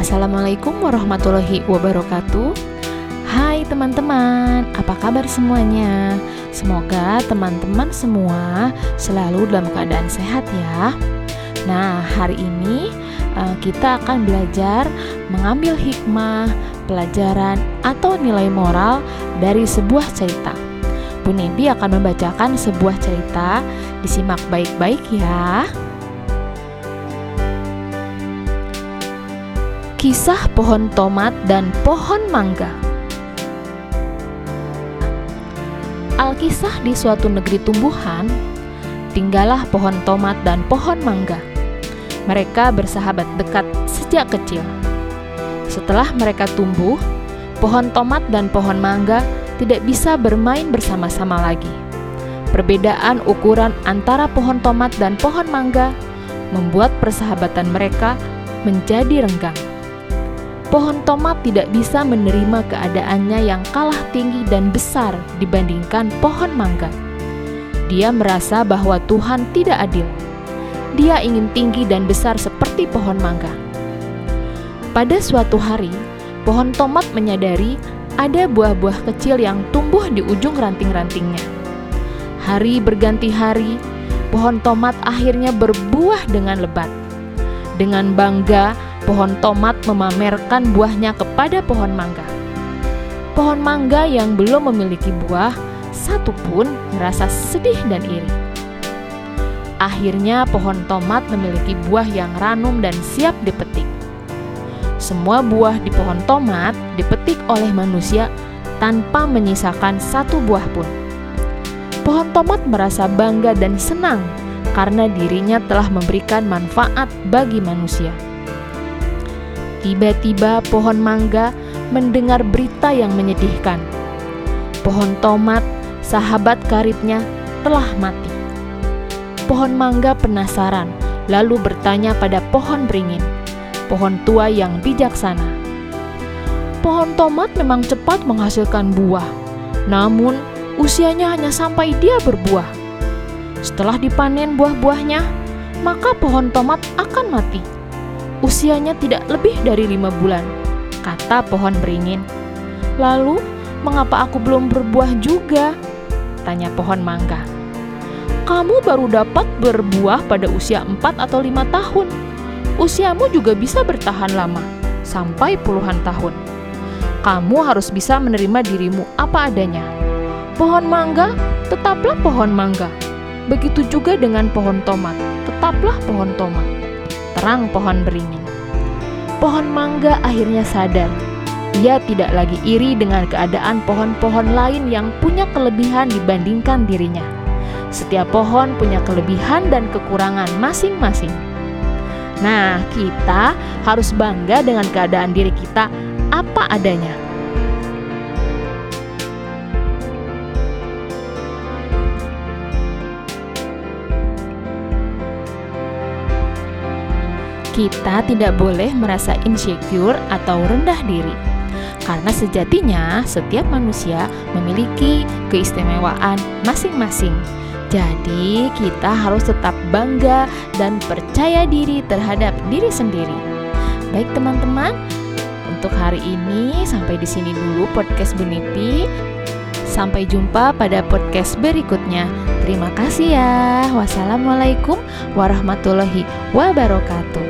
Assalamualaikum warahmatullahi wabarakatuh. Hai teman-teman, apa kabar semuanya? Semoga teman-teman semua selalu dalam keadaan sehat ya. Nah, hari ini uh, kita akan belajar mengambil hikmah, pelajaran, atau nilai moral dari sebuah cerita. Bu Nebi akan membacakan sebuah cerita, disimak baik-baik ya. Kisah pohon tomat dan pohon mangga. Alkisah di suatu negeri tumbuhan, tinggallah pohon tomat dan pohon mangga. Mereka bersahabat dekat sejak kecil. Setelah mereka tumbuh, pohon tomat dan pohon mangga tidak bisa bermain bersama-sama lagi. Perbedaan ukuran antara pohon tomat dan pohon mangga membuat persahabatan mereka menjadi renggang pohon tomat tidak bisa menerima keadaannya yang kalah tinggi dan besar dibandingkan pohon mangga. Dia merasa bahwa Tuhan tidak adil. Dia ingin tinggi dan besar seperti pohon mangga. Pada suatu hari, pohon tomat menyadari ada buah-buah kecil yang tumbuh di ujung ranting-rantingnya. Hari berganti hari, pohon tomat akhirnya berbuah dengan lebat. Dengan bangga, pohon tomat memamerkan buahnya kepada pohon mangga. Pohon mangga yang belum memiliki buah satu pun merasa sedih dan iri. Akhirnya pohon tomat memiliki buah yang ranum dan siap dipetik. Semua buah di pohon tomat dipetik oleh manusia tanpa menyisakan satu buah pun. Pohon tomat merasa bangga dan senang karena dirinya telah memberikan manfaat bagi manusia. Tiba-tiba pohon mangga mendengar berita yang menyedihkan. Pohon tomat, sahabat karibnya, telah mati. Pohon mangga penasaran, lalu bertanya pada pohon beringin, pohon tua yang bijaksana. Pohon tomat memang cepat menghasilkan buah, namun usianya hanya sampai dia berbuah. Setelah dipanen buah-buahnya, maka pohon tomat akan mati usianya tidak lebih dari lima bulan, kata pohon beringin. Lalu, mengapa aku belum berbuah juga? Tanya pohon mangga. Kamu baru dapat berbuah pada usia empat atau lima tahun. Usiamu juga bisa bertahan lama, sampai puluhan tahun. Kamu harus bisa menerima dirimu apa adanya. Pohon mangga, tetaplah pohon mangga. Begitu juga dengan pohon tomat, tetaplah pohon tomat terang pohon beringin. Pohon mangga akhirnya sadar. Ia tidak lagi iri dengan keadaan pohon-pohon lain yang punya kelebihan dibandingkan dirinya. Setiap pohon punya kelebihan dan kekurangan masing-masing. Nah, kita harus bangga dengan keadaan diri kita apa adanya. Kita tidak boleh merasa insecure atau rendah diri. Karena sejatinya setiap manusia memiliki keistimewaan masing-masing. Jadi, kita harus tetap bangga dan percaya diri terhadap diri sendiri. Baik, teman-teman, untuk hari ini sampai di sini dulu podcast Bunipi. Sampai jumpa pada podcast berikutnya. Terima kasih ya. Wassalamualaikum warahmatullahi wabarakatuh.